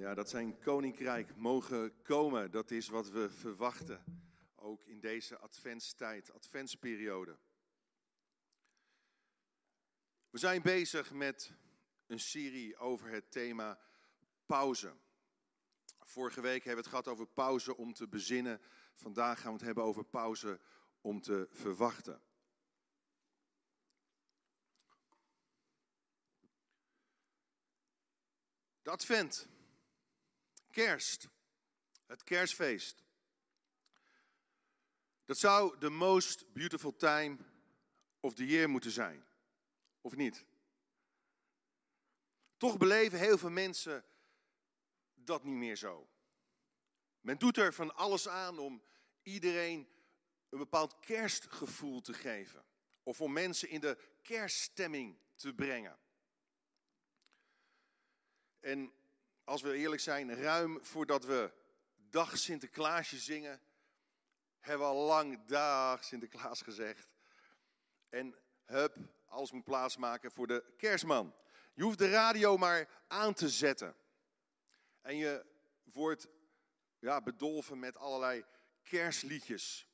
Ja, dat zijn koninkrijk mogen komen, dat is wat we verwachten. Ook in deze adventstijd, adventsperiode. We zijn bezig met een serie over het thema pauze. Vorige week hebben we het gehad over pauze om te bezinnen. Vandaag gaan we het hebben over pauze om te verwachten. De advent, kerst, het kerstfeest. Dat zou the most beautiful time of the year moeten zijn, of niet? Toch beleven heel veel mensen dat niet meer zo. Men doet er van alles aan om iedereen een bepaald kerstgevoel te geven. Of om mensen in de kerststemming te brengen. En als we eerlijk zijn, ruim voordat we Dag Sinterklaasje zingen, hebben we al lang Dag Sinterklaas gezegd. En hup, alles moet plaatsmaken voor de kerstman. Je hoeft de radio maar aan te zetten. En je wordt ja, bedolven met allerlei kerstliedjes.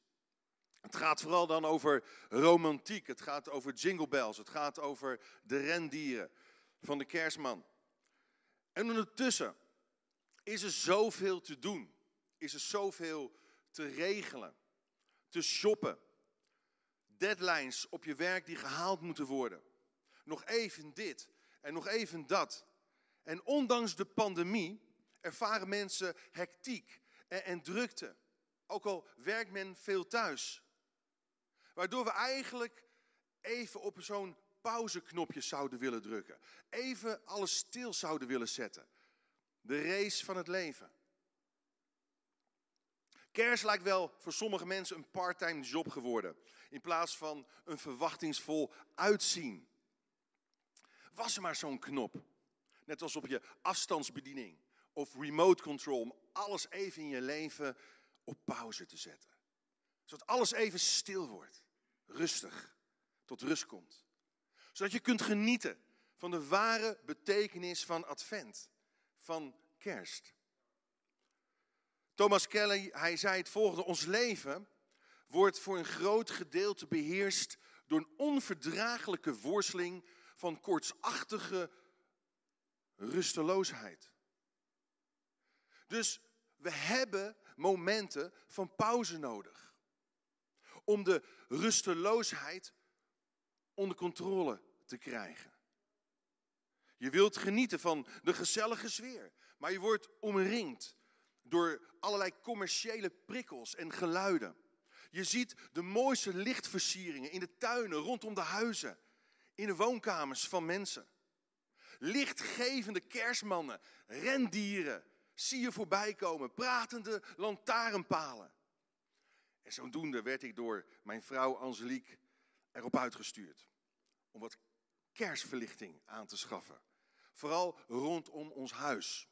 Het gaat vooral dan over romantiek. Het gaat over jingle bells. Het gaat over de rendieren van de kerstman. En ondertussen is er zoveel te doen. Is er zoveel te regelen, te shoppen. Deadlines op je werk die gehaald moeten worden. Nog even dit en nog even dat. En ondanks de pandemie ervaren mensen hectiek en, en drukte. Ook al werkt men veel thuis. Waardoor we eigenlijk even op zo'n pauzeknopje zouden willen drukken. Even alles stil zouden willen zetten. De race van het leven. Kerst lijkt wel voor sommige mensen een parttime job geworden. In plaats van een verwachtingsvol uitzien. Was er maar zo'n knop. Net als op je afstandsbediening of remote control. Om alles even in je leven op pauze te zetten. Zodat alles even stil wordt. Rustig. Tot rust komt zodat je kunt genieten van de ware betekenis van Advent, van kerst. Thomas Kelly, hij zei het volgende: Ons leven wordt voor een groot gedeelte beheerst door een onverdraaglijke worsteling van kortsachtige rusteloosheid. Dus we hebben momenten van pauze nodig. Om de rusteloosheid onder controle te krijgen. Je wilt genieten van de gezellige sfeer, maar je wordt omringd door allerlei commerciële prikkels en geluiden. Je ziet de mooiste lichtversieringen in de tuinen, rondom de huizen, in de woonkamers van mensen. Lichtgevende kerstmannen, rendieren, zie je voorbij komen, pratende lantaarnpalen. En zodoende werd ik door mijn vrouw Angelique erop uitgestuurd om wat kerstverlichting aan te schaffen. Vooral rondom ons huis.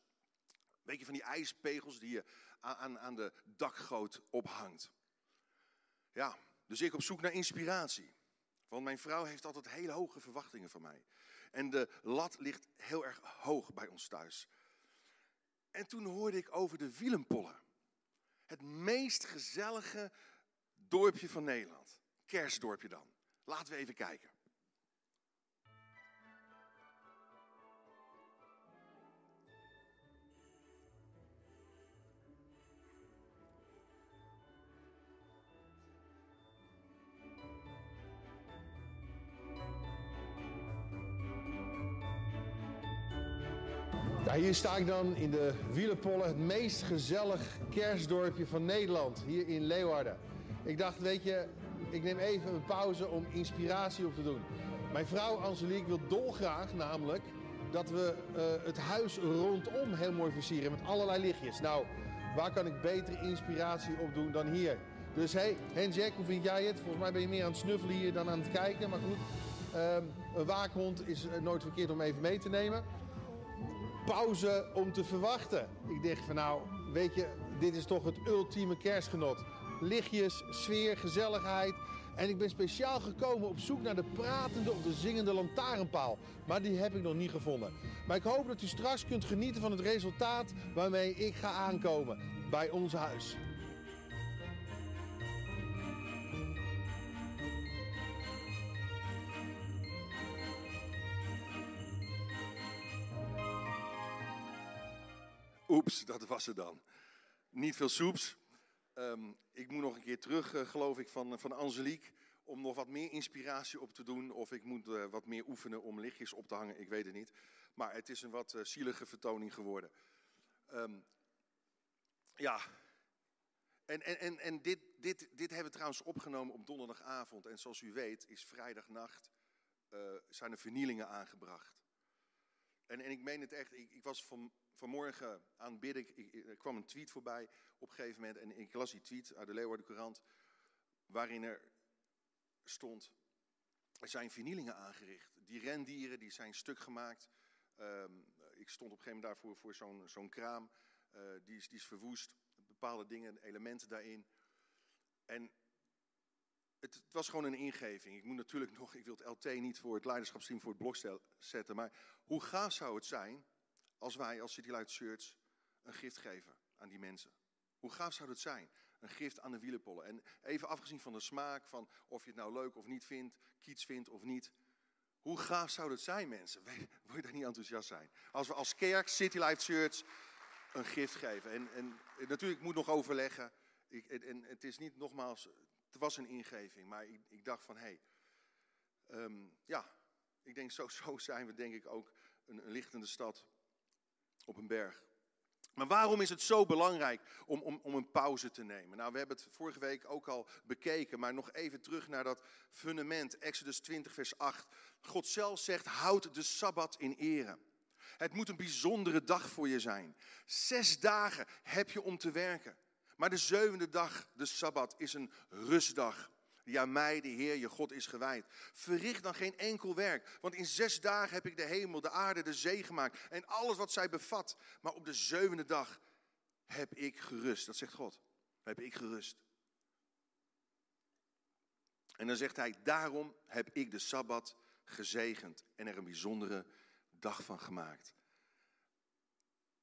Weet je van die ijspegels die je aan, aan de dakgoot ophangt. Ja, dus ik op zoek naar inspiratie. Want mijn vrouw heeft altijd hele hoge verwachtingen van mij. En de lat ligt heel erg hoog bij ons thuis. En toen hoorde ik over de Wielenpollen. Het meest gezellige dorpje van Nederland. Kerstdorpje dan. Laten we even kijken. Hier sta ik dan in de Wielenpollen, het meest gezellig kerstdorpje van Nederland, hier in Leeuwarden. Ik dacht, weet je, ik neem even een pauze om inspiratie op te doen. Mijn vrouw Angelique wil dolgraag namelijk dat we uh, het huis rondom heel mooi versieren met allerlei lichtjes. Nou, waar kan ik betere inspiratie op doen dan hier? Dus hey, Henjek, hoe vind jij het? Volgens mij ben je meer aan het snuffelen hier dan aan het kijken, maar goed. Uh, een waakhond is eh, nooit verkeerd om even mee te nemen pauze om te verwachten. Ik dacht van nou, weet je, dit is toch het ultieme kerstgenot. Lichtjes, sfeer, gezelligheid. En ik ben speciaal gekomen op zoek naar de pratende of de zingende lantaarnpaal. Maar die heb ik nog niet gevonden. Maar ik hoop dat u straks kunt genieten van het resultaat waarmee ik ga aankomen bij ons huis. Oeps, dat was het dan. Niet veel soeps. Ehm, ik moet nog een keer terug, uh, geloof ik, van, van Angelique. Om nog wat meer inspiratie op te doen. Of ik moet uh, wat meer oefenen om lichtjes op te hangen. Ik weet het niet. Maar het is een wat uh, zielige vertoning geworden. Um, ja. En, en, en, en dit, dit, dit hebben we trouwens opgenomen op donderdagavond. En zoals u weet is vrijdagnacht zijn er vernielingen aangebracht. En, en ik meen het echt. Ik, ik was van, vanmorgen aan bidden. Ik, er kwam een tweet voorbij op een gegeven moment. En ik las die tweet uit de Leeuwarden Courant. Waarin er stond. Er zijn vernielingen aangericht. Die rendieren die zijn stuk gemaakt. Um, ik stond op een gegeven moment daarvoor voor zo'n zo'n kraam. Uh, die, is, die is verwoest. Bepaalde dingen, elementen daarin. En het, het, was gewoon een ingeving. Ik moet natuurlijk nog, ik wil het LT niet voor het leiderschapsteam voor het blok zetten. Maar hoe gaaf zou het zijn als wij als City Light Church een gift geven aan die mensen. Hoe gaaf zou dat zijn? Een gift aan de wielenpollen. En even afgezien van de smaak, van of je het nou leuk of niet vindt, kiets vindt of niet. Hoe gaaf zou dat zijn, mensen? Wil je daar niet enthousiast zijn? Als we als kerk, City Life Church, een gift geven. En, en natuurlijk moet nog overleggen. Ik, en, het is niet nogmaals, het was een ingeving. Maar ik, ik dacht van, hé, hey, um, ja, ik denk zo, zo zijn we denk ik ook een lichtende stad op een berg. Maar waarom is het zo belangrijk om, om, om een pauze te nemen? Nou, we hebben het vorige week ook al bekeken, maar nog even terug naar dat fundament, Exodus 20, vers 8. God zelf zegt, houd de Sabbat in ere. Het moet een bijzondere dag voor je zijn. Zes dagen heb je om te werken. Maar de zevende dag, de Sabbat, is een rustdag die aan mij, de Heer, je God, is gewijd. Verricht dan geen enkel werk, want in zes dagen heb ik de hemel, de aarde, de zee gemaakt en alles wat zij bevat. Maar op de zevende dag heb ik gerust, dat zegt God, heb ik gerust. En dan zegt hij, daarom heb ik de Sabbat gezegend en er een bijzondere dag van gemaakt.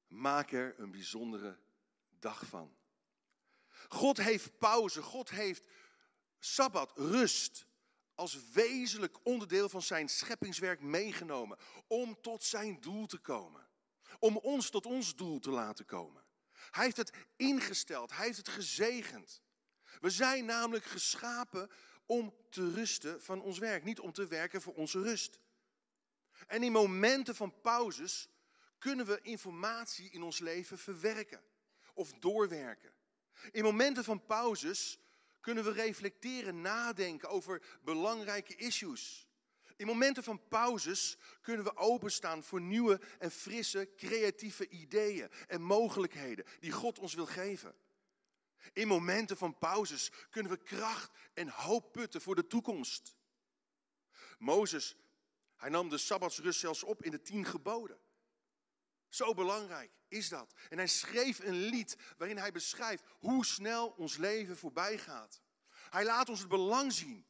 Maak er een bijzondere dag van. God heeft pauze, God heeft Sabbat, rust, als wezenlijk onderdeel van zijn scheppingswerk meegenomen. Om tot zijn doel te komen. Om ons tot ons doel te laten komen. Hij heeft het ingesteld, hij heeft het gezegend. We zijn namelijk geschapen om te rusten van ons werk, niet om te werken voor onze rust. En in momenten van pauzes kunnen we informatie in ons leven verwerken of doorwerken. In momenten van pauzes kunnen we reflecteren, nadenken over belangrijke issues. In momenten van pauzes kunnen we openstaan voor nieuwe en frisse, creatieve ideeën en mogelijkheden die God ons wil geven. In momenten van pauzes kunnen we kracht en hoop putten voor de toekomst. Mozes, hij nam de Sabbatsrust zelfs op in de tien geboden. Zo belangrijk is dat. En hij schreef een lied waarin hij beschrijft hoe snel ons leven voorbij gaat. Hij laat ons het belang zien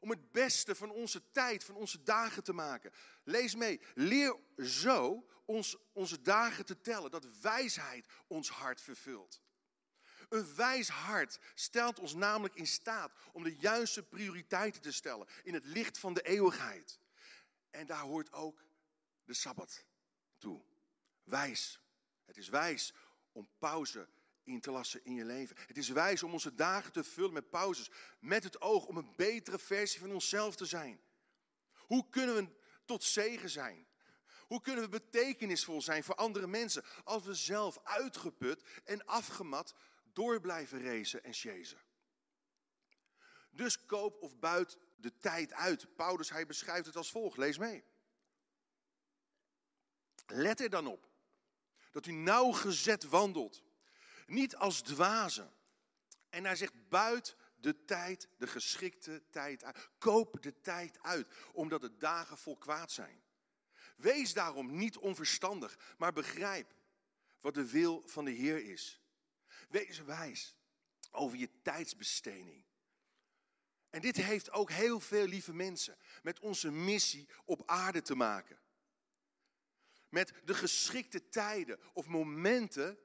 om het beste van onze tijd, van onze dagen te maken. Lees mee. Leer zo ons, onze dagen te tellen, dat wijsheid ons hart vervult. Een wijs hart stelt ons namelijk in staat om de juiste prioriteiten te stellen in het licht van de eeuwigheid. En daar hoort ook de Sabbat toe. Wijs. Het is wijs om pauze in te lassen in je leven. Het is wijs om onze dagen te vullen met pauzes, met het oog om een betere versie van onszelf te zijn. Hoe kunnen we tot zegen zijn? Hoe kunnen we betekenisvol zijn voor andere mensen als we zelf uitgeput en afgemat door blijven racen en chasen? Dus koop of buit de tijd uit. Paulus hij beschrijft het als volgt. Lees mee. Let er dan op dat u nauwgezet wandelt. Niet als dwazen. En hij zegt, buit de tijd, de geschikte tijd uit. Koop de tijd uit, omdat de dagen vol kwaad zijn. Wees daarom niet onverstandig, maar begrijp wat de wil van de Heer is. Wees wijs over je tijdsbesteding. En dit heeft ook heel veel lieve mensen met onze missie op aarde te maken. Met de geschikte tijden of momenten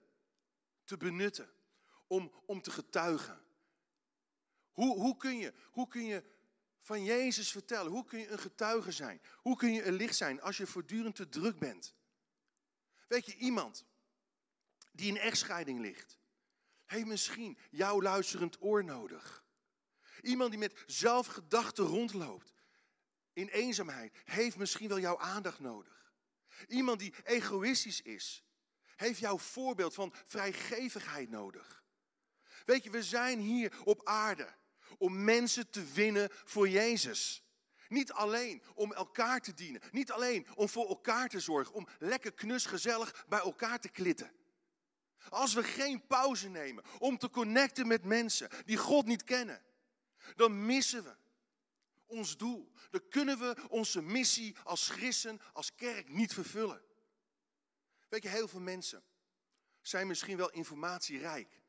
te benutten om, om te getuigen. Hoe, hoe, kun je, hoe kun je van Jezus vertellen? Hoe kun je een getuige zijn? Hoe kun je een licht zijn als je voortdurend te druk bent? Weet je, iemand die in echtscheiding ligt, heeft misschien jouw luisterend oor nodig. Iemand die met zelfgedachten rondloopt in eenzaamheid, heeft misschien wel jouw aandacht nodig. Iemand die egoïstisch is, heeft jouw voorbeeld van vrijgevigheid nodig. Weet je, we zijn hier op aarde om mensen te winnen voor Jezus. Niet alleen om elkaar te dienen, niet alleen om voor elkaar te zorgen, om lekker knus gezellig bij elkaar te klitten. Als we geen pauze nemen om te connecten met mensen die God niet kennen, dan missen we ons doel. Dan kunnen we onze missie als christen, als kerk niet vervullen. Weet je, heel veel mensen zijn misschien wel informatierijk,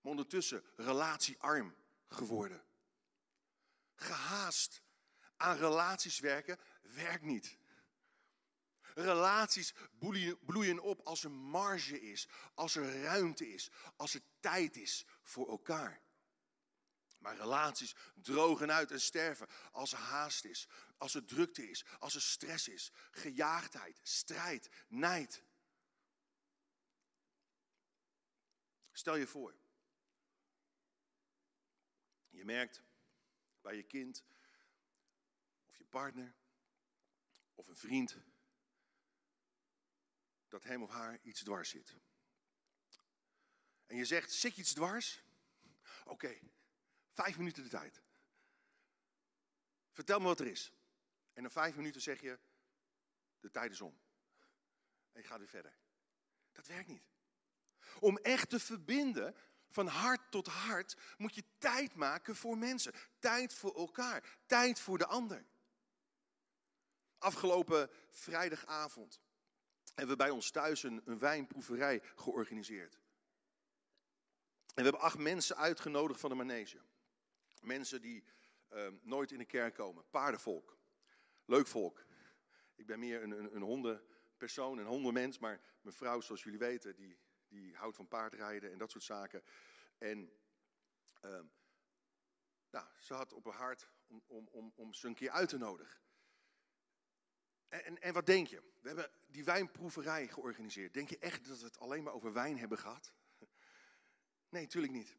maar ondertussen relatiearm geworden. Gehaast aan relaties werken werkt niet. Relaties bloeien op als er marge is, als er ruimte is, als er tijd is voor elkaar. Maar relaties drogen uit en sterven als er haast is, als er drukte is, als er stress is, gejaagdheid, strijd, nijd. Stel je voor, je merkt bij je kind of je partner of een vriend dat hem of haar iets dwars zit. En je zegt, zit iets dwars? Oké, vijf minuten de tijd. Vertel me wat er is. En na vijf minuten zeg je, de tijd is om. En je gaat weer verder. Dat werkt niet. Om echt te verbinden van hart tot hart moet je tijd maken voor mensen. Tijd voor elkaar. Tijd voor de ander. Afgelopen vrijdagavond hebben we bij ons thuis een, een wijnproeverij georganiseerd. En we hebben acht mensen uitgenodigd van de manege. Mensen die uh, nooit in de kerk komen. Paardenvolk. Leuk volk. Ik ben meer een, een, een hondenpersoon, een hondenmens. Maar mijn vrouw, zoals jullie weten, die, die houdt van paardrijden en dat soort zaken. En uh, nou, ze had op haar hart om, om, om, om ze een keer uit te nodigen. En, en, en, wat denk je? We hebben die wijnproeverij georganiseerd. Denk je echt dat we het alleen maar over wijn hebben gehad? Nee, natuurlijk niet.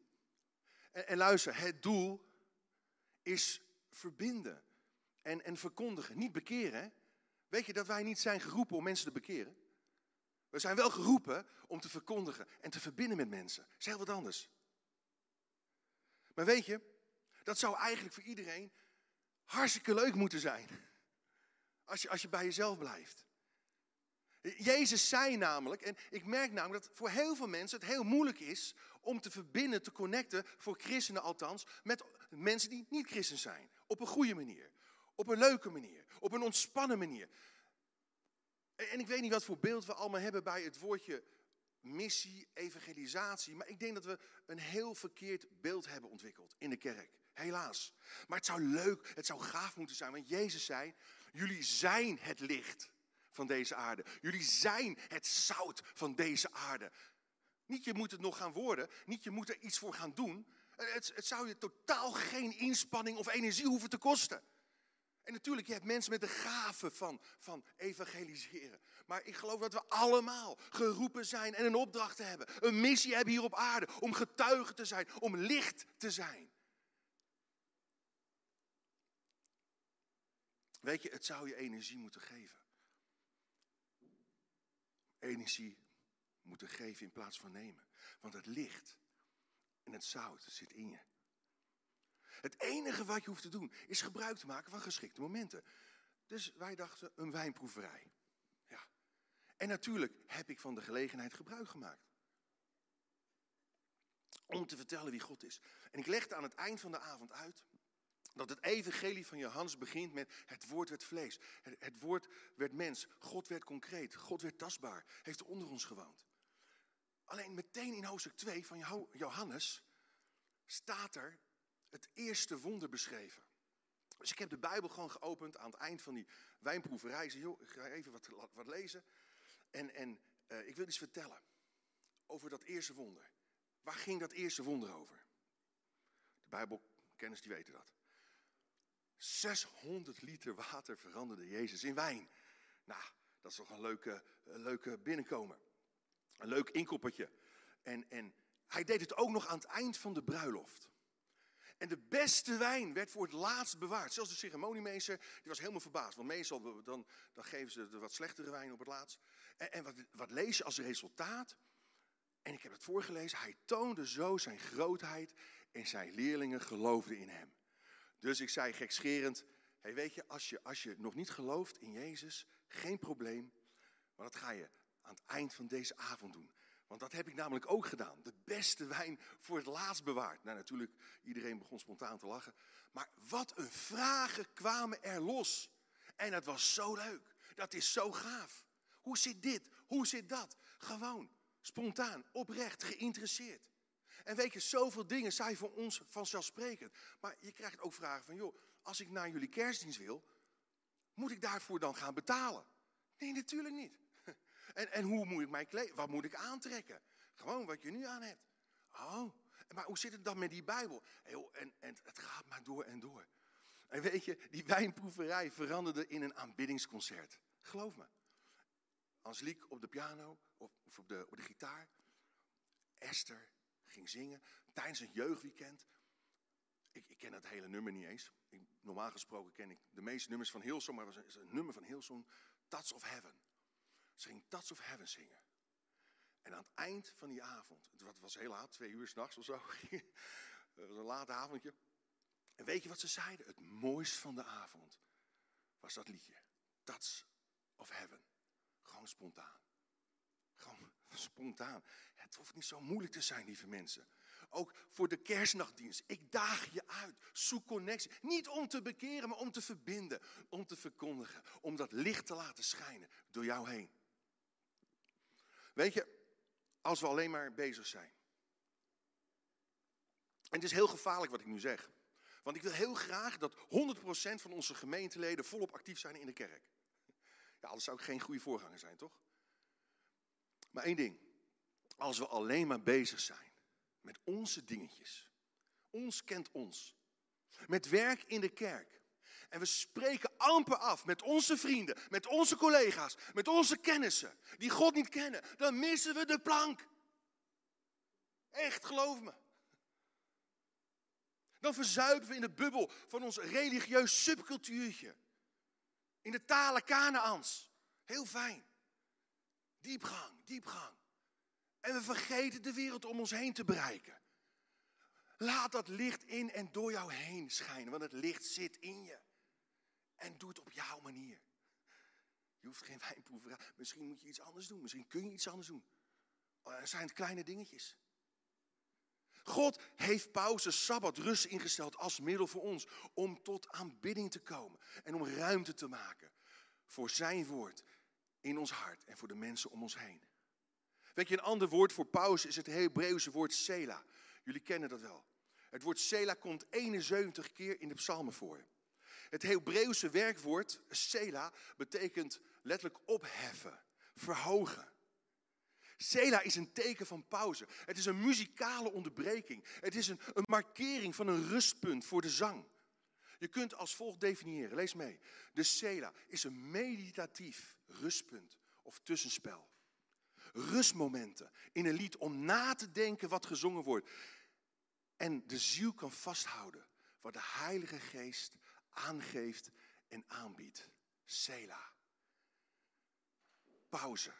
En, en luister, het doel is verbinden en, en verkondigen, niet bekeren. Weet je dat wij niet zijn geroepen om mensen te bekeren? We zijn wel geroepen om te verkondigen en te verbinden met mensen. Dat is heel wat anders. Maar weet je, dat zou eigenlijk voor iedereen hartstikke leuk moeten zijn. Als je, als je bij jezelf blijft. Jezus zei namelijk, en ik merk namelijk dat voor heel veel mensen het heel moeilijk is om te verbinden, te connecten, voor christenen althans, met mensen die niet christen zijn. Op een goede manier, op een leuke manier, op een ontspannen manier. En ik weet niet wat voor beeld we allemaal hebben bij het woordje missie, evangelisatie, maar ik denk dat we een heel verkeerd beeld hebben ontwikkeld in de kerk. Helaas. Maar het zou leuk, het zou gaaf moeten zijn, want Jezus zei, jullie zijn het licht van deze aarde. Jullie zijn het zout van deze aarde. Niet je moet het nog gaan worden, niet je moet er iets voor gaan doen. Het, het zou je totaal geen inspanning of energie hoeven te kosten. En natuurlijk, je hebt mensen met de gave van, van evangeliseren. Maar ik geloof dat we allemaal geroepen zijn en een opdracht hebben. Een missie hebben hier op aarde om getuige te zijn, om licht te zijn. Weet je, het zou je energie moeten geven. Energie moeten geven in plaats van nemen. Want het licht en het zout zit in je. Het enige wat je hoeft te doen is gebruik te maken van geschikte momenten. Dus wij dachten een wijnproeverij. Ja. En natuurlijk heb ik van de gelegenheid gebruik gemaakt. Om te vertellen wie God is. En ik legde aan het eind van de avond uit dat het evangelie van Johannes begint met het woord werd vlees. Het, woord werd mens. God werd concreet. God werd tastbaar. Heeft onder ons gewoond. Alleen meteen in hoofdstuk 2 van Johannes staat er het eerste wonder beschreven. Dus ik heb de Bijbel gewoon geopend aan het eind van die wijnproeverij. Ik zei, ik ga even wat, wat lezen. En, en uh, ik wil iets vertellen over dat eerste wonder. Waar ging dat eerste wonder over? De Bijbelkenners die weten dat. 600 liter water veranderde Jezus in wijn. Nou, dat is toch een leuke, een leuke binnenkomen. Een leuk inkoppertje. En, en hij deed het ook nog aan het eind van de bruiloft. En de beste wijn werd voor het laatst bewaard. Zelfs de ceremoniemeester die was helemaal verbaasd. Want meestal dan, dan geven ze de wat slechtere wijn op het laatst. En, en wat, wat lees je als resultaat? En ik heb het voorgelezen. Hij toonde zo zijn grootheid en zijn leerlingen geloofden in hem. Dus ik zei gekscherend, hey, weet je als, je, als je nog niet gelooft in Jezus, geen probleem. Maar dat ga je aan het eind van deze avond doen. Want dat heb ik namelijk ook gedaan. De beste wijn voor het laatst bewaard. Nou, natuurlijk, iedereen begon spontaan te lachen. Maar wat een vragen kwamen er los. En het was zo leuk. Dat is zo gaaf. Hoe zit dit? Hoe zit dat? Gewoon, spontaan, oprecht, geïnteresseerd. En weet je, zoveel dingen zijn voor ons vanzelfsprekend. Maar je krijgt ook vragen van, joh, als ik naar jullie kerstdienst wil, moet ik daarvoor dan gaan betalen? Nee, natuurlijk niet. En, en hoe moet ik mij kleden? Wat moet ik aantrekken? Gewoon wat je nu aan hebt. Oh, maar hoe zit het dan met die Bijbel? En, en het gaat maar door en door. En weet je, die wijnproeverij veranderde in een aanbiddingsconcert. Geloof me. Angelique op de piano of, of op, de, op de gitaar. Esther ging zingen tijdens een jeugdweekend. Ik, ik ken het hele nummer niet eens. Normaal gesproken ken ik de meeste nummers van Hillsong, maar was een, nummer van Hillsong, Touch of Heaven. Ze ging Touch of Heaven zingen. En aan het eind van die avond, het was heel laat, twee uur s'nachts of zo, het was een laat avondje. En weet je wat ze zeiden? Het mooiste van de avond was dat liedje. Touch of Heaven. Gewoon spontaan. Gewoon spontaan. Het hoeft niet zo moeilijk te zijn, lieve mensen. Ook voor de kerstnachtdienst. Ik daag je uit. Zoek connectie. Niet om te bekeren, maar om te verbinden. Om te verkondigen. Om dat licht te laten schijnen door jou heen. Weet je, als we alleen maar bezig zijn. En het is heel gevaarlijk wat ik nu zeg. Want ik wil heel graag dat 100% van onze gemeenteleden volop actief zijn in de kerk. Ja, anders zou ik geen goede voorganger zijn, toch? Maar één ding. Als we alleen maar bezig zijn met onze dingetjes. Ons kent ons. Met werk in de kerk. En we spreken amper af met onze vrienden, met onze collega's, met onze kennissen, die God niet kennen. Dan missen we de plank. Echt, geloof me. Dan verzuipen we in de bubbel van ons religieus subcultuurtje. In de talen Kanaans. Heel fijn. Diepgang, diepgang. En we vergeten de wereld om ons heen te bereiken. Laat dat licht in en door jou heen schijnen, want het licht zit in je. En doe het op jouw manier. Je hoeft geen wijnproeverij. Misschien moet je iets anders doen. Misschien kun je iets anders doen. Oh, er zijn het kleine dingetjes. God heeft pauze, sabbat, rust ingesteld als middel voor ons. Om tot aanbidding te komen. En om ruimte te maken voor zijn woord in ons hart en voor de mensen om ons heen. Weet je, een ander woord voor pauze is het Hebreeuwse woord Sela. Jullie kennen dat wel. Het woord Sela komt 71 keer in de psalmen voor. Het Hebreeuwse werkwoord Sela betekent letterlijk opheffen, verhogen. Sela is een teken van pauze. Het is een muzikale onderbreking. Het is een, een markering van een rustpunt voor de zang. Je kunt als volgt definiëren, lees mee. De Sela is een meditatief rustpunt of tussenspel. Rustmomenten in een lied om na te denken wat gezongen wordt. En de ziel kan vasthouden wat de Heilige Geest aangeeft en aanbiedt. Sela. Pauze.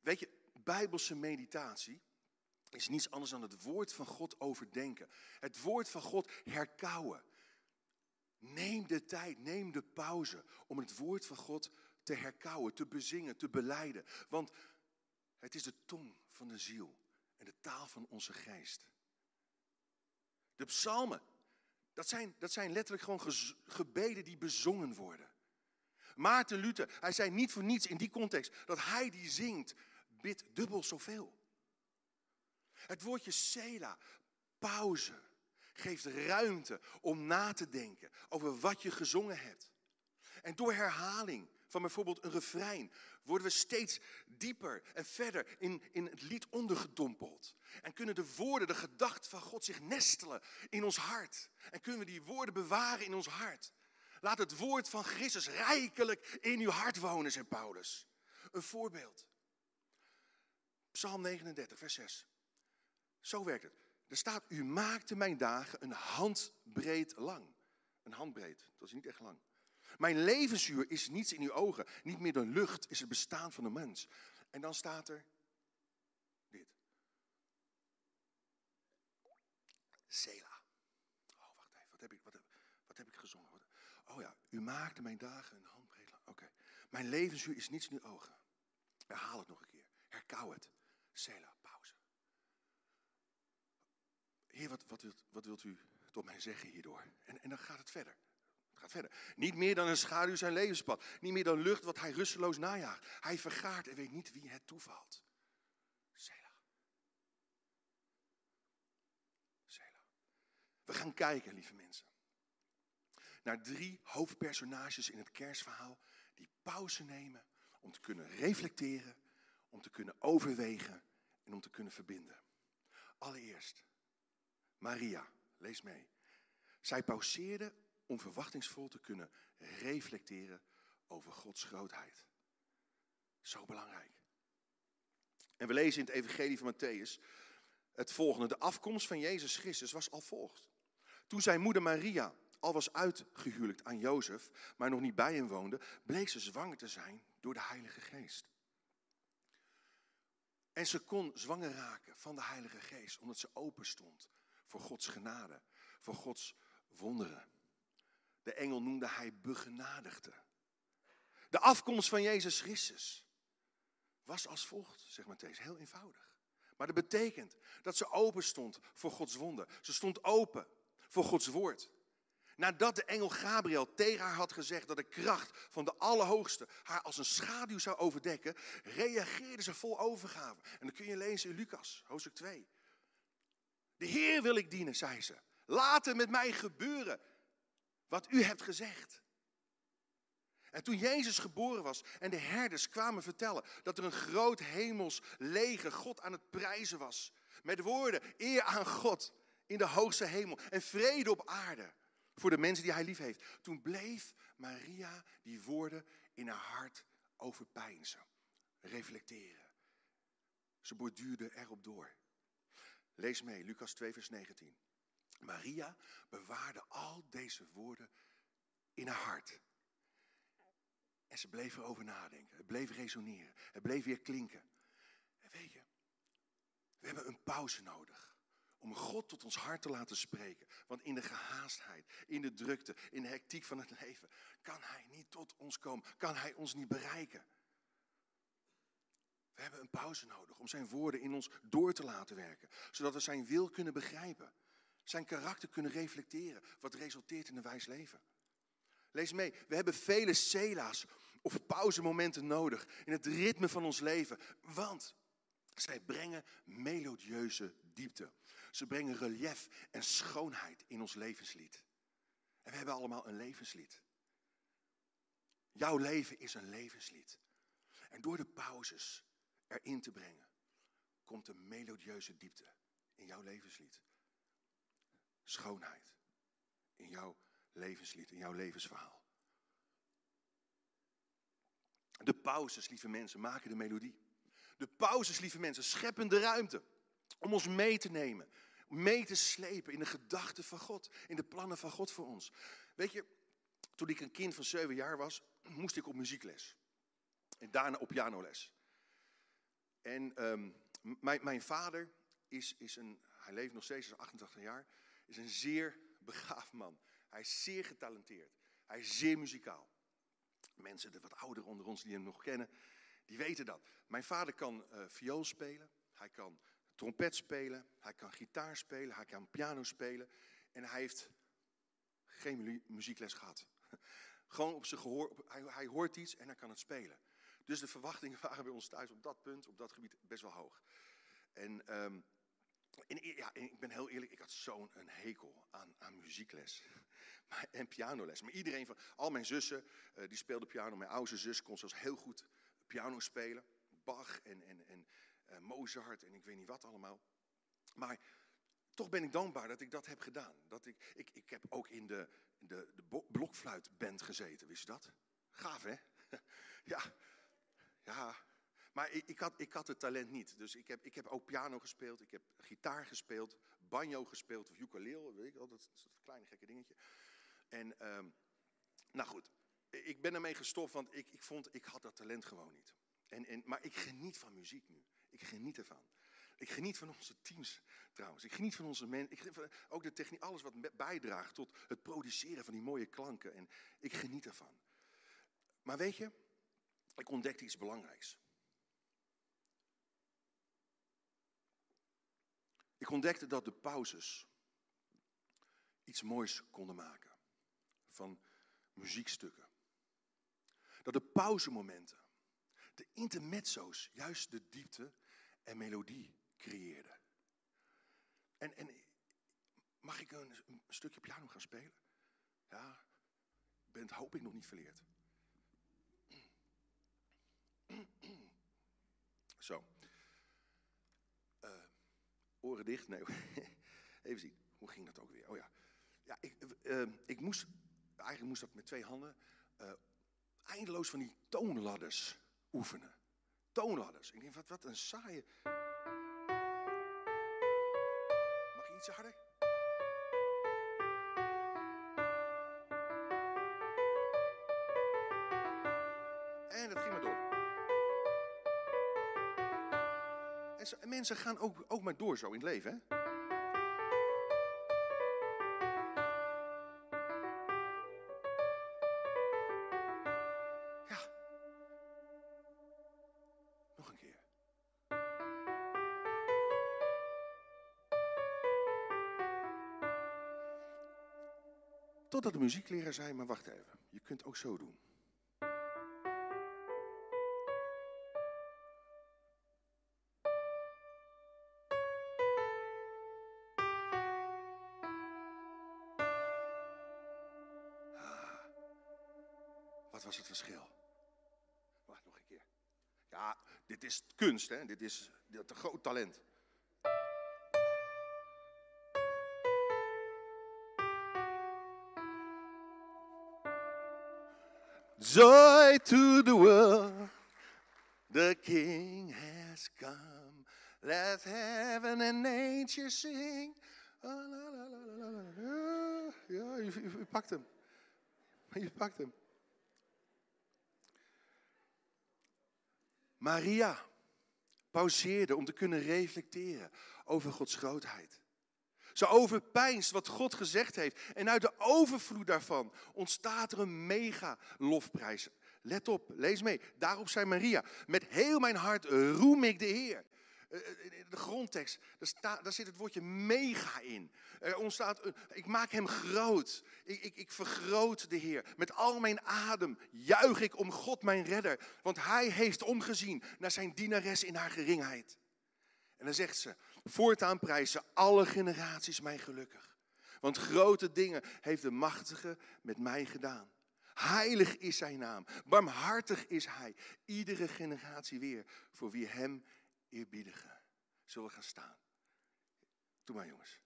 Weet je, bijbelse meditatie is niets anders dan het woord van God overdenken. Het woord van God herkauwen. Neem de tijd, neem de pauze om het woord van God te herkauwen, te bezingen, te beleiden. Want het is de tong van de ziel en de taal van onze geest. De psalmen dat zijn, dat zijn letterlijk gewoon gebeden die bezongen worden. Maarten Luther, hij zei niet voor niets in die context dat hij die zingt, bidt dubbel zoveel. Het woordje sela, pauze, geeft ruimte om na te denken over wat je gezongen hebt. En door herhaling van bijvoorbeeld een refrein worden we steeds dieper en verder in, in het lied ondergedompeld. En kunnen de woorden, de gedachten van God zich nestelen in ons hart. En kunnen we die woorden bewaren in ons hart. Laat het woord van Christus rijkelijk in uw hart wonen, zegt Paulus. Een voorbeeld. Psalm 39, vers 6. Zo werkt het. Er staat, u maakte mijn dagen een handbreed lang. Een handbreed, dat is niet echt lang. Mijn levensuur is niets in uw ogen. Niet meer dan lucht is het bestaan van de mens. En dan staat er dit. Sela. Oh, wacht even. Wat heb ik, wat, heb ik gezongen? Wat, oh ja, u maakte mijn dagen een handbreed lang. Oké. Mijn levensuur is niets in uw ogen. Herhaal het nog een keer. Herkauw het. Sela. Heer, wat, wat, wilt, wat wilt u tot mij zeggen hierdoor? En, en dan gaat het verder. Het gaat verder. Niet meer dan een schaduw zijn levenspad. Niet meer dan lucht wat hij rusteloos najaagt. Hij vergaart en weet niet wie het toevalt. Sela. Sela. We gaan kijken, lieve mensen. Naar drie hoofdpersonages in het kerstverhaal die pauze nemen om te kunnen reflecteren, om te kunnen overwegen en om te kunnen verbinden. Allereerst, Maria, lees mee. Zij pauzeerde om verwachtingsvol te kunnen reflecteren over Gods grootheid. Zo belangrijk. En we lezen in het Evangelie van Matthäus het volgende. De afkomst van Jezus Christus was al volgt. Toen zijn moeder Maria al was uitgehuwelijkt aan Jozef, maar nog niet bij hem woonde, bleek ze zwanger te zijn door de Heilige Geest. En ze kon zwanger raken van de Heilige Geest, omdat ze open stond voor Gods genade, voor Gods wonderen. De engel noemde hij begenadigde. De afkomst van Jezus Christus was als volgt, zegt Matthäus, heel eenvoudig. Maar dat betekent dat ze open stond voor Gods wonden. Ze stond open voor Gods woord. Nadat de engel Gabriel tegen haar had gezegd dat de kracht van de Allerhoogste haar als een schaduw zou overdekken, reageerde ze vol overgave. En dat kun je lezen in Lucas, hoofdstuk 2. De Heer wil ik dienen, zei ze. Laat het met mij gebeuren wat u hebt gezegd. En toen Jezus geboren was en de herders kwamen vertellen dat er een groot hemels leger God aan het prijzen was. Met de woorden, eer aan God in de hoogste hemel en vrede op aarde voor de mensen die hij lief heeft. Toen bleef Maria die woorden in haar hart overpeinzen, reflecteren. Ze borduurde erop door. Lees mee, Lucas 2, vers 19. Maria bewaarde al deze woorden in haar hart. En ze bleef erover nadenken. Het bleef resoneren. Het bleef weer klinken. En weet je, we hebben een pauze nodig. Om God tot ons hart te laten spreken. Want in de gehaastheid, in de drukte, in de hectiek van het leven, kan Hij niet tot ons komen. Kan Hij ons niet bereiken. We hebben een pauze nodig om Zijn woorden in ons door te laten werken. Zodat we Zijn wil kunnen begrijpen. Zijn karakter kunnen reflecteren. Wat resulteert in een wijs leven. Lees mee, we hebben vele cela's of pauzemomenten nodig in het ritme van ons leven. Want zij brengen melodieuze diepte. Ze brengen relief en schoonheid in ons levenslied. En we hebben allemaal een levenslied. Jouw leven is een levenslied. En door de pauzes erin te brengen, komt een melodieuze diepte in jouw levenslied. Schoonheid in jouw levenslied, in jouw levensverhaal. De pauzes, lieve mensen, maken de melodie. De pauzes, lieve mensen, scheppen de ruimte om ons mee te nemen, mee te slepen in de gedachten van God, in de plannen van God voor ons. Weet je, toen ik een kind van zeven jaar was, moest ik op muziekles. En daarna op pianoles. En ehm, mijn, mijn vader is, is een, hij leeft nog steeds, is 88 jaar, is een zeer begaafd man. Hij is zeer getalenteerd. Hij is zeer muzikaal. Mensen, de wat ouderen onder ons die hem nog kennen, die weten dat. Mijn vader kan uh, viool spelen, hij kan trompet spelen, hij kan gitaar spelen, hij kan piano spelen. En hij heeft geen muziekles gehad. Gewoon op zijn gehoor, hij, hij, hoort iets en hij kan het spelen. Dus de verwachtingen waren bij ons thuis op dat punt, op dat gebied, best wel hoog. En um, en, ja, ik ben heel eerlijk, ik had zo'n hekel aan, aan muziekles maar, en pianoles. Maar iedereen van, al mijn zussen, uh, die speelden piano. Mijn oudste zus kon zelfs heel goed piano spelen. Bach en, en, en uh, Mozart en ik weet niet wat allemaal. Maar toch ben ik dankbaar dat ik dat heb gedaan. Dat ik, ik, ik heb ook in de, de, de blokfluitband gezeten, wist je dat? Gaaf hè? ja, ja. Maar ik, ik, had, ik had het talent niet. Dus ik heb, ik heb ook piano gespeeld, ik heb gitaar gespeeld, banjo gespeeld of ukulele, weet ik wel, dat, dat kleine gekke dingetje. En, um, nou goed, ik ben ermee gestopt, want ik, ik vond, ik had dat talent gewoon niet. En, en, maar ik geniet van muziek nu. Ik geniet ervan. Ik geniet van onze teams trouwens. Ik geniet van onze mensen. Ook de techniek, alles wat bijdraagt tot het produceren van die mooie klanken. En ik geniet ervan. Maar weet je, ik ontdekte iets belangrijks. Ik ontdekte dat de pauzes iets moois konden maken van muziekstukken. Dat de pauzemomenten, de intermezzo's, juist de diepte en melodie creëerden. En, en mag ik een, een stukje piano gaan spelen? Ja, bent hoop ik nog niet verleerd. Zo. Uh, oren dicht? Nee. Even zien. Hoe ging dat ook weer? Oh ja. Ja, ik, uh, ik moest, eigenlijk moest dat met twee handen, eindeloos van die toonladders oefenen. Toonladders. Ik denk, wat, wat een saaie... Mag je iets harder? En dat ging maar door. En, mensen gaan ook, ook maar door zo in het leven, hè? Totdat de muziekleraar zei, maar wacht even, je kunt ook zo doen. Kunst, hè? dit is een groot talent. Joy to the world, the King has come. Let heaven and nature sing. Oh, la, la, la, ja, je, je, je pakt hem. Je pakt hem. Maria pauzeerde om te kunnen reflecteren over Gods grootheid. Ze overpijnst wat God gezegd heeft. En uit de overvloed daarvan ontstaat er een mega lofprijs. Let op, lees mee. Daarop zei Maria, met heel mijn hart roem ik de Heer. Eh, eh, de grondtekst, daar, daar zit het woordje mega in. Er ontstaat, ik maak hem groot. Ik, ik, ik vergroot de Heer. Met al mijn adem juich ik om God mijn redder. Want hij heeft omgezien naar zijn dienares in haar geringheid. En dan zegt ze, voortaan prijzen alle generaties mij gelukkig. Want grote dingen heeft de machtige met mij gedaan. Heilig is zijn naam, barmhartig is hij. Iedere generatie weer voor wie hem eerbiedigen. Zullen gaan staan. Doe maar jongens.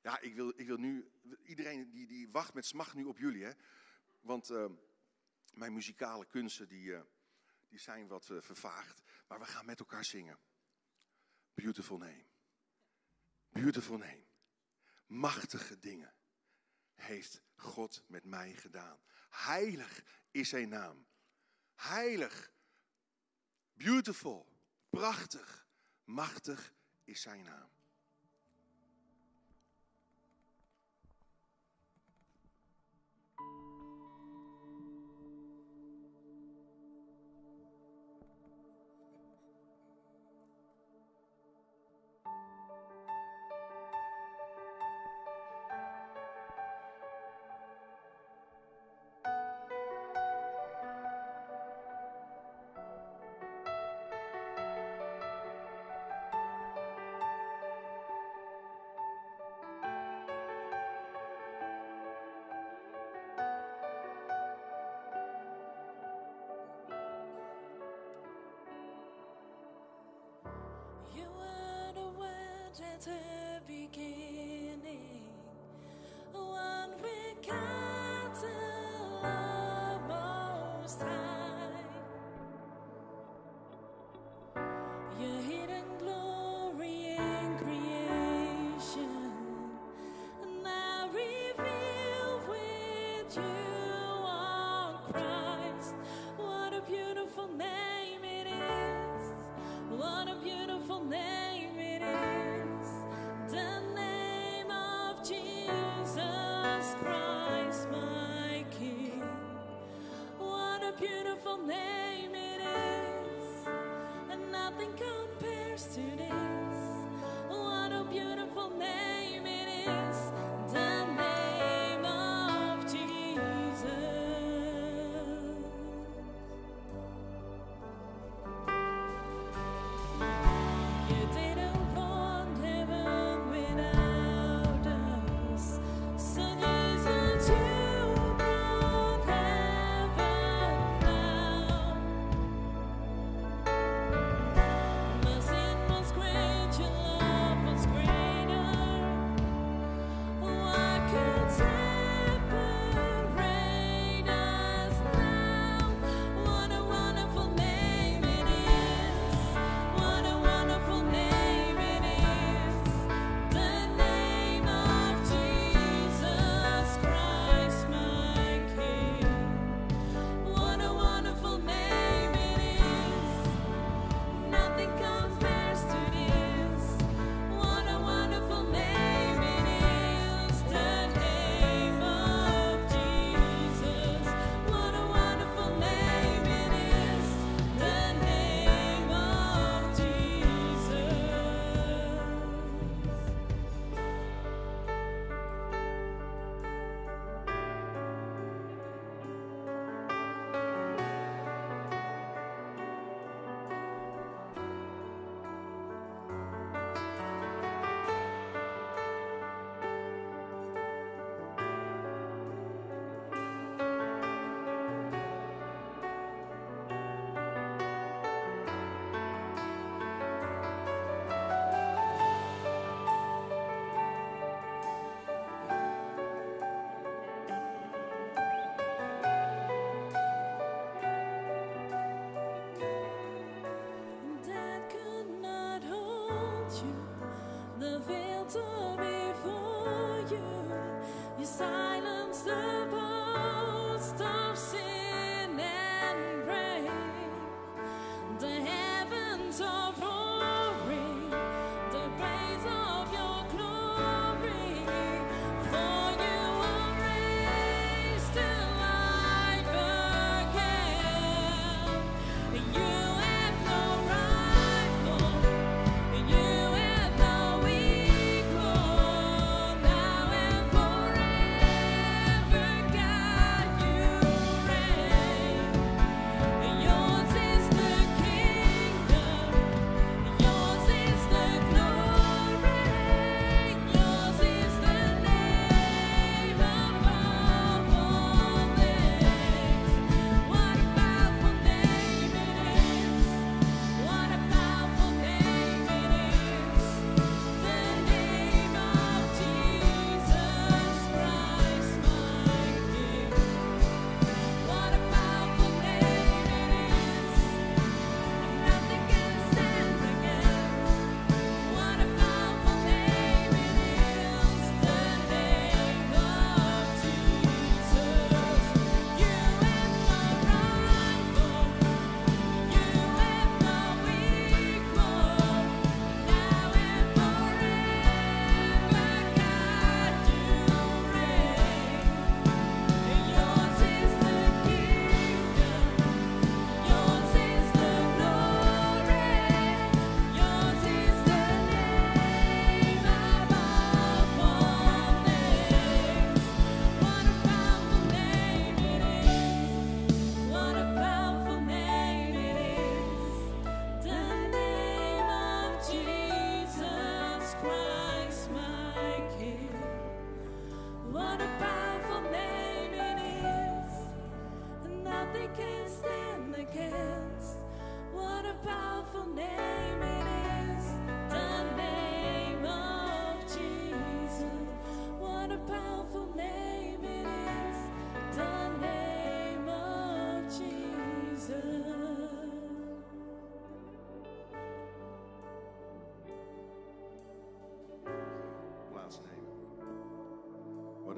Ja, ik wil, ik wil nu, iedereen die, die wacht met smacht nu op jullie. Hè? Want uh, mijn muzikale kunsten die, uh, die zijn wat uh, vervaagd. Maar we gaan met elkaar zingen. Beautiful name. Beautiful name. Machtige dingen heeft God met mij gedaan. Heilig is zijn naam. Heilig. Beautiful. Prachtig. Machtig is zijn naam. senses.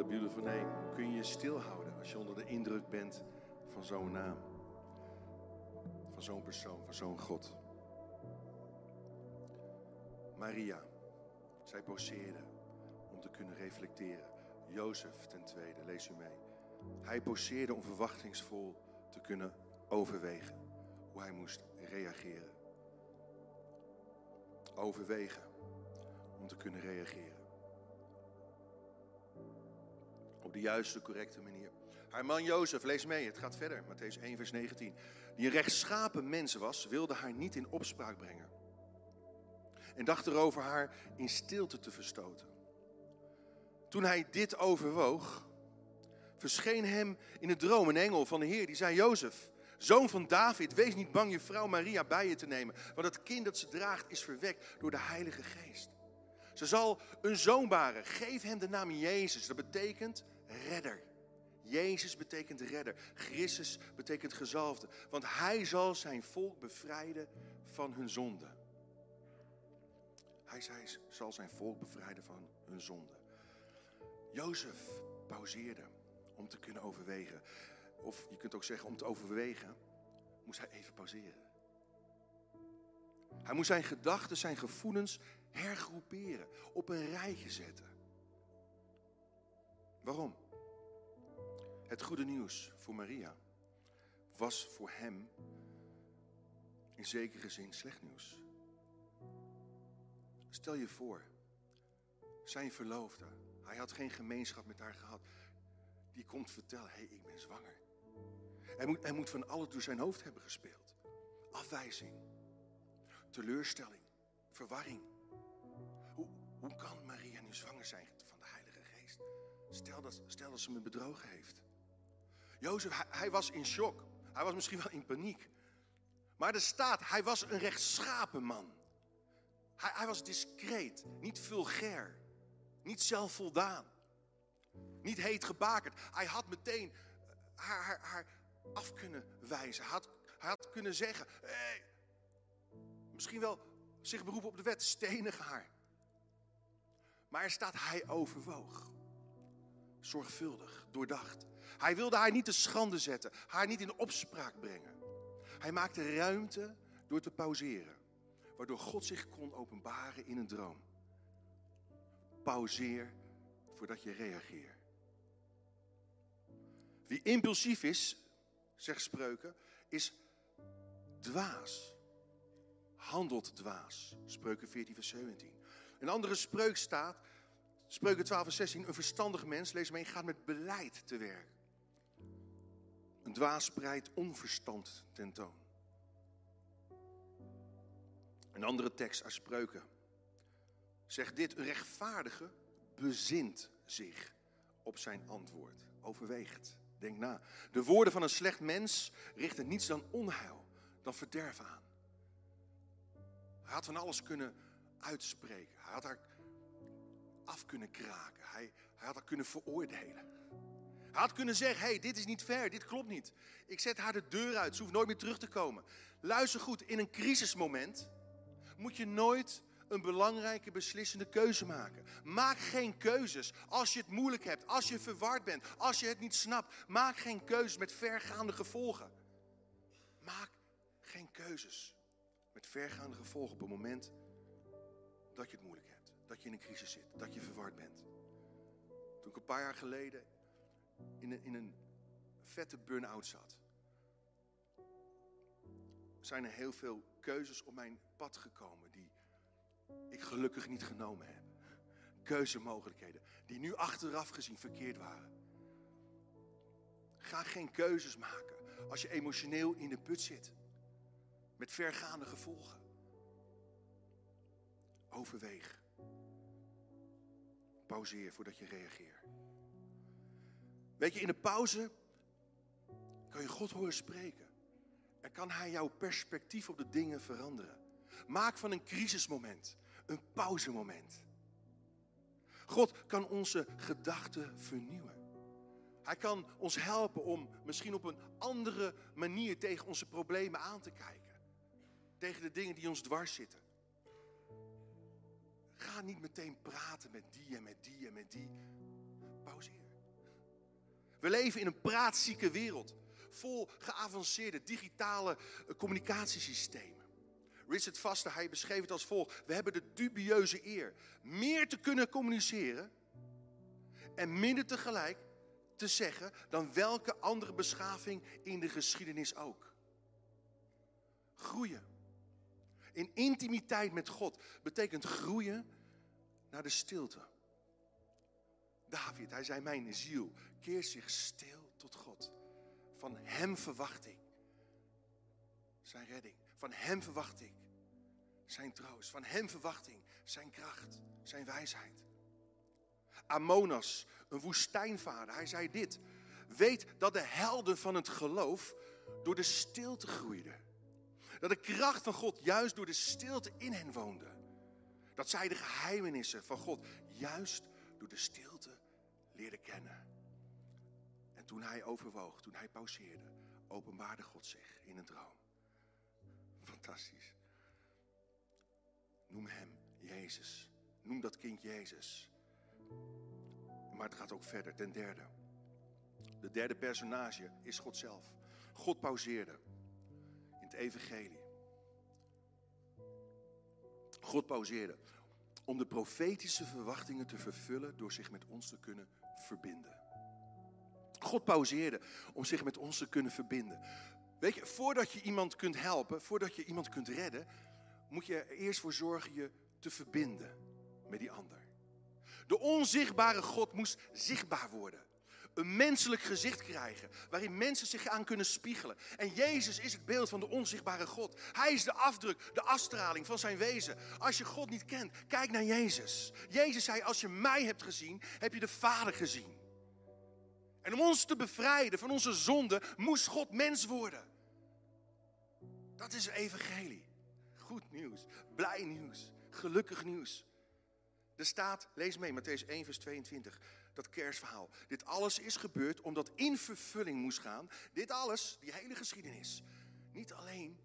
Biedel van nee, kun je je stilhouden als je onder de indruk bent van zo'n naam? Van zo'n persoon, van zo'n God. Maria, zij poseerde om te kunnen reflecteren. Jozef ten tweede, lees u mee. Hij poseerde om verwachtingsvol te kunnen overwegen hoe hij moest reageren. Overwegen om te kunnen reageren. De juiste, correcte manier. Haar man Jozef, lees mee, het gaat verder, Matthäus 1, vers 19. Die een rechtschapen mens was, wilde haar niet in opspraak brengen. En dacht erover haar in stilte te verstoten. Toen hij dit overwoog, verscheen hem in de droom een engel van de Heer. Die zei, Jozef, zoon van David, wees niet bang je vrouw Maria bij je te nemen. Want het kind dat ze draagt is verwekt door de Heilige Geest. Ze zal een zoon baren. Geef hem de naam Jezus. Dat betekent redder. Jezus betekent redder. Christus betekent gezalfde. Want hij zal zijn volk bevrijden van hun zonde. Hij zei, zal zijn volk bevrijden van hun zonde. Jozef pauzeerde om te kunnen overwegen. Of je kunt ook zeggen, om te overwegen, moest hij even pauzeren. Hij moest zijn gedachten, zijn gevoelens hergroeperen, op een rijtje zetten. Waarom? Het goede nieuws voor Maria was voor hem in zekere zin slecht nieuws. Stel je voor, zijn verloofde, hij had geen gemeenschap met haar gehad, die komt vertellen, hé, hey, ik ben zwanger. Hij moet, hij moet van alles door zijn hoofd hebben gespeeld. Afwijzing, teleurstelling, verwarring. Hoe, hoe kan Maria nu zwanger zijn Stel dat, stel dat ze me bedrogen heeft. Jozef, hij, was in shock. Hij was misschien wel in paniek. Maar er staat, hij was een rechtschapen man. Hij, hij was discreet, niet vulgair, niet zelfvoldaan, niet heet gebakerd. Hij had meteen haar, haar, haar af kunnen wijzen. Hij had, hij had kunnen zeggen, hey, misschien wel zich beroepen op de wet, stenig haar. Maar er staat, hij overwoog. Zorgvuldig, doordacht. Hij wilde haar niet te schande zetten, haar niet in opspraak brengen. Hij maakte ruimte door te pauzeren, waardoor God zich kon openbaren in een droom. Pauzeer voordat je reageert. Wie impulsief is, zegt spreuken, is dwaas. Handelt dwaas. Spreuken 14, vers 17. Een andere spreuk staat, spreuken 12, vers 16. Een verstandig mens, lees mee, gaat met beleid te werk. Een dwaas spreidt onverstand tentoon. Een andere tekst uit spreuken zegt dit. Een rechtvaardige bezint zich op zijn antwoord. Overweegt. Denk na. De woorden van een slecht mens richten niets dan onheil, dan verderf aan. Hij had van alles kunnen uitspreken. Hij had haar af kunnen kraken. Hij, had haar kunnen veroordelen. Hij had kunnen zeggen, hey, dit is niet fair, dit klopt niet. Ik zet haar de deur uit, ze hoeft nooit meer terug te komen. Luister goed, in een crisismoment moet je nooit een belangrijke beslissende keuze maken. Maak geen keuzes als je het moeilijk hebt, als je verward bent, als je het niet snapt. Maak geen keuzes met vergaande gevolgen. Maak geen keuzes met vergaande gevolgen op het moment dat je het moeilijk hebt, dat je in een crisis zit, dat je verward bent. Toen ik een paar jaar geleden in een, in een vette burn-out zat, zijn er heel veel keuzes op mijn pad gekomen die ik gelukkig niet genomen heb. Keuzemogelijkheden die nu achteraf gezien verkeerd waren. Ga geen keuzes maken als je emotioneel in de put zit. Met vergaande gevolgen. Overweeg. Pauzeer voordat je reageert. Weet je, in de pauze kan je God horen spreken. En kan Hij jouw perspectief op de dingen veranderen. Maak van een crisismoment een pauzemoment. God kan onze gedachten vernieuwen. Hij kan ons helpen om misschien op een andere manier tegen onze problemen aan te kijken. Tegen de dingen die ons dwars zitten. Ga niet meteen praten met die en met die en met die. Pauzeer. We leven in een praatzieke wereld. Vol geavanceerde digitale eh, communicatiesystemen. Richard Vaster, hij beschreef het als volgt. We hebben de dubieuze eer meer te kunnen communiceren en minder tegelijk te zeggen dan welke andere beschaving in de geschiedenis ook. Groeien. in intimiteit met God betekent groeien naar de stilte. David, hij zei, mijn ziel keert zich stil tot God. Van hem verwacht ik zijn redding. Van hem verwacht ik zijn troost. Van hem verwacht ik zijn kracht, zijn wijsheid. Amonas, een woestijnvader, hij zei dit. Weet dat de helden van het geloof door de stilte groeiden. Dat de kracht van God juist door de stilte in hen woonde. Dat zij de geheimenissen van God juist door de stilte leerden kennen. En toen hij overwoog, toen hij pauzeerde, openbaarde God zich in een droom. Fantastisch. Noem hem Jezus. Noem dat kind Jezus. Maar het gaat ook verder. Ten derde. De derde personage is God zelf. God pauzeerde in het evangelie. God pauzeerde om de profetische verwachtingen te vervullen door zich met ons te kunnen verbinden. God pauzeerde om zich met ons te kunnen verbinden. Weet je, voordat je iemand kunt helpen, voordat je iemand kunt redden, moet je er eerst voor zorgen je te verbinden met die ander. De onzichtbare God moest zichtbaar worden. Een menselijk gezicht krijgen, waarin mensen zich aan kunnen spiegelen. En Jezus is het beeld van de onzichtbare God. Hij is de afdruk, de afstraling van zijn wezen. Als je God niet kent, kijk naar Jezus. Jezus zei, als je mij hebt gezien, heb je de Vader gezien. En om ons te bevrijden van onze zonde, moest God mens worden. Dat is het evangelie. Goed nieuws, blij nieuws, gelukkig nieuws. Er staat, lees mee, Matthäus 1, vers 22, dat kerstverhaal. Dit alles is gebeurd omdat in vervulling moest gaan. Dit alles, die hele geschiedenis. Niet alleen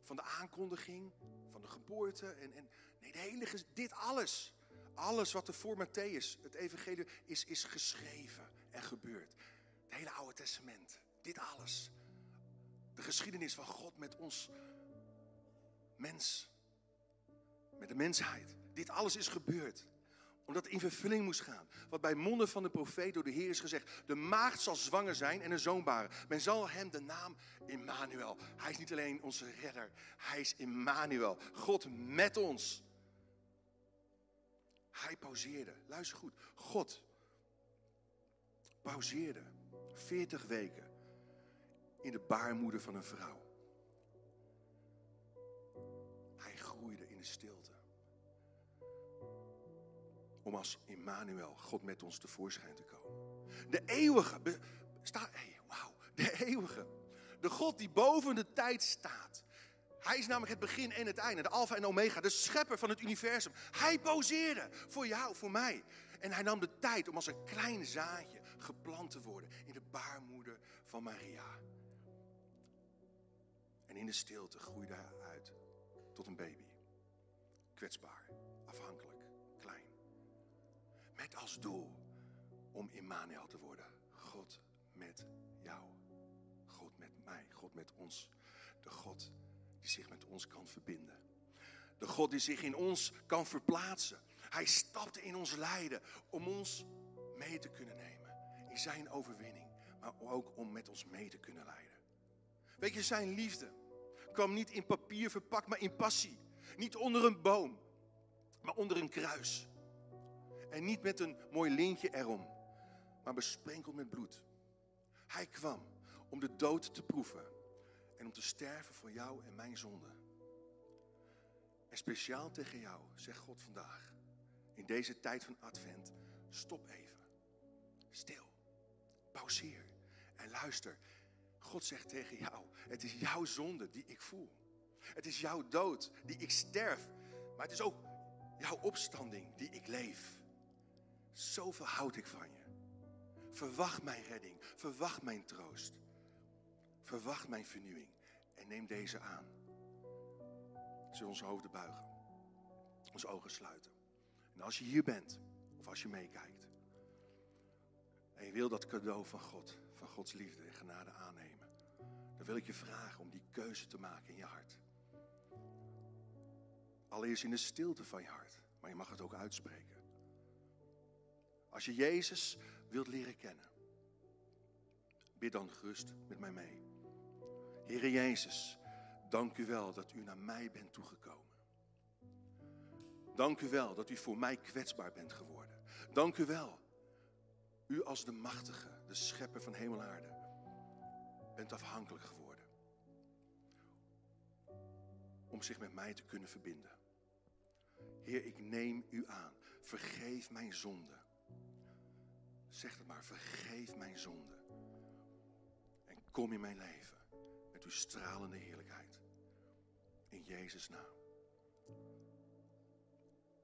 van de aankondiging, van de geboorte. En, en, nee, de hele, dit alles. Alles wat er voor Matthäus, het evangelie, is, is geschreven en gebeurd. Het hele Oude Testament. Dit alles. De geschiedenis van God met ons mens. Met de mensheid. Dit alles is gebeurd. Omdat het in vervulling moest gaan. Wat bij monden van de profeet door de Heer is gezegd. De maagd zal zwanger zijn en een zoon baren. Men zal hem de naam Immanuel. Hij is niet alleen onze redder. Hij is Immanuel. God met ons. Hij pauzeerde. Luister goed. God pauzeerde 40 weken in de baarmoeder van een vrouw. Hij groeide in de stilte. Om als Immanuel, God met ons tevoorschijn te komen. De eeuwige, sta, hey, wauw, de eeuwige. De God die boven de tijd staat. Hij is namelijk het begin en het einde, de alfa en omega, de schepper van het universum. Hij poseerde voor jou, voor mij. En hij nam de tijd om als een klein zaadje geplant te worden in de baarmoeder van Maria. En in de stilte groeide hij uit tot een baby. Kwetsbaar, afhankelijk. Met als doel om Immanuel te worden. God met jou. God met mij. God met ons. De God die zich met ons kan verbinden. De God die zich in ons kan verplaatsen. Hij stapte in ons lijden om ons mee te kunnen nemen. In zijn overwinning. Maar ook om met ons mee te kunnen leiden. Weet je, zijn liefde kwam niet in papier verpakt, maar in passie. Niet onder een boom, maar onder een kruis. En niet met een mooi lintje erom, maar besprenkeld met bloed. Hij kwam om de dood te proeven en om te sterven voor jou en mijn zonde. En speciaal tegen jou zegt God vandaag, in deze tijd van Advent, stop even. Stil. Pauzeer. En luister. God zegt tegen jou, het is jouw zonde die ik voel. Het is jouw dood die ik sterf. Maar het is ook jouw opstanding die ik leef. Zoveel houd ik van je. Verwacht mijn redding. Verwacht mijn troost. Verwacht mijn vernieuwing. En neem deze aan. Zullen onze hoofden buigen. Onze ogen sluiten. En als je hier bent, of als je meekijkt. En je wil dat cadeau van God, van Gods liefde en genade aannemen. Dan wil ik je vragen om die keuze te maken in je hart. Allereerst in de stilte van je hart. Maar je mag het ook uitspreken. Als je Jezus wilt leren kennen. Bid dan gerust met mij mee. Heere Jezus, dank u wel dat u naar mij bent toegekomen. Dank u wel dat u voor mij kwetsbaar bent geworden. Dank u wel. U als de machtige, de schepper van hemel en aarde, bent afhankelijk geworden. Om zich met mij te kunnen verbinden. Heer, ik neem u aan. Vergeef mijn zonde. Zeg het maar, vergeef mijn zonde. En kom in mijn leven met uw stralende heerlijkheid. In Jezus' naam.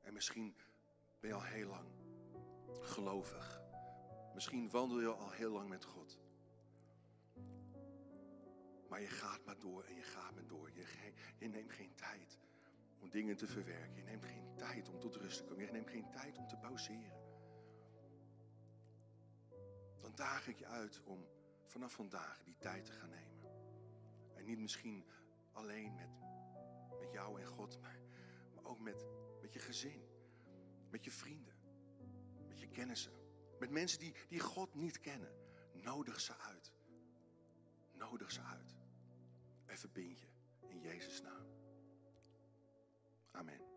En misschien ben je al heel lang gelovig. Misschien wandel je al heel lang met God. Maar je gaat maar door en je gaat maar door. Je, je neemt geen tijd om dingen te verwerken. Je neemt geen tijd om tot rust te komen. Je neemt geen tijd om te pauzeren. Daag ik je uit om vanaf vandaag die tijd te gaan nemen. En niet misschien alleen met, met jou en God, maar, maar ook met, met je gezin, met je vrienden, met je kennissen, met mensen die, die God niet kennen. Nodig ze uit. Nodig ze uit. En verbind je in Jezus' naam. Amen.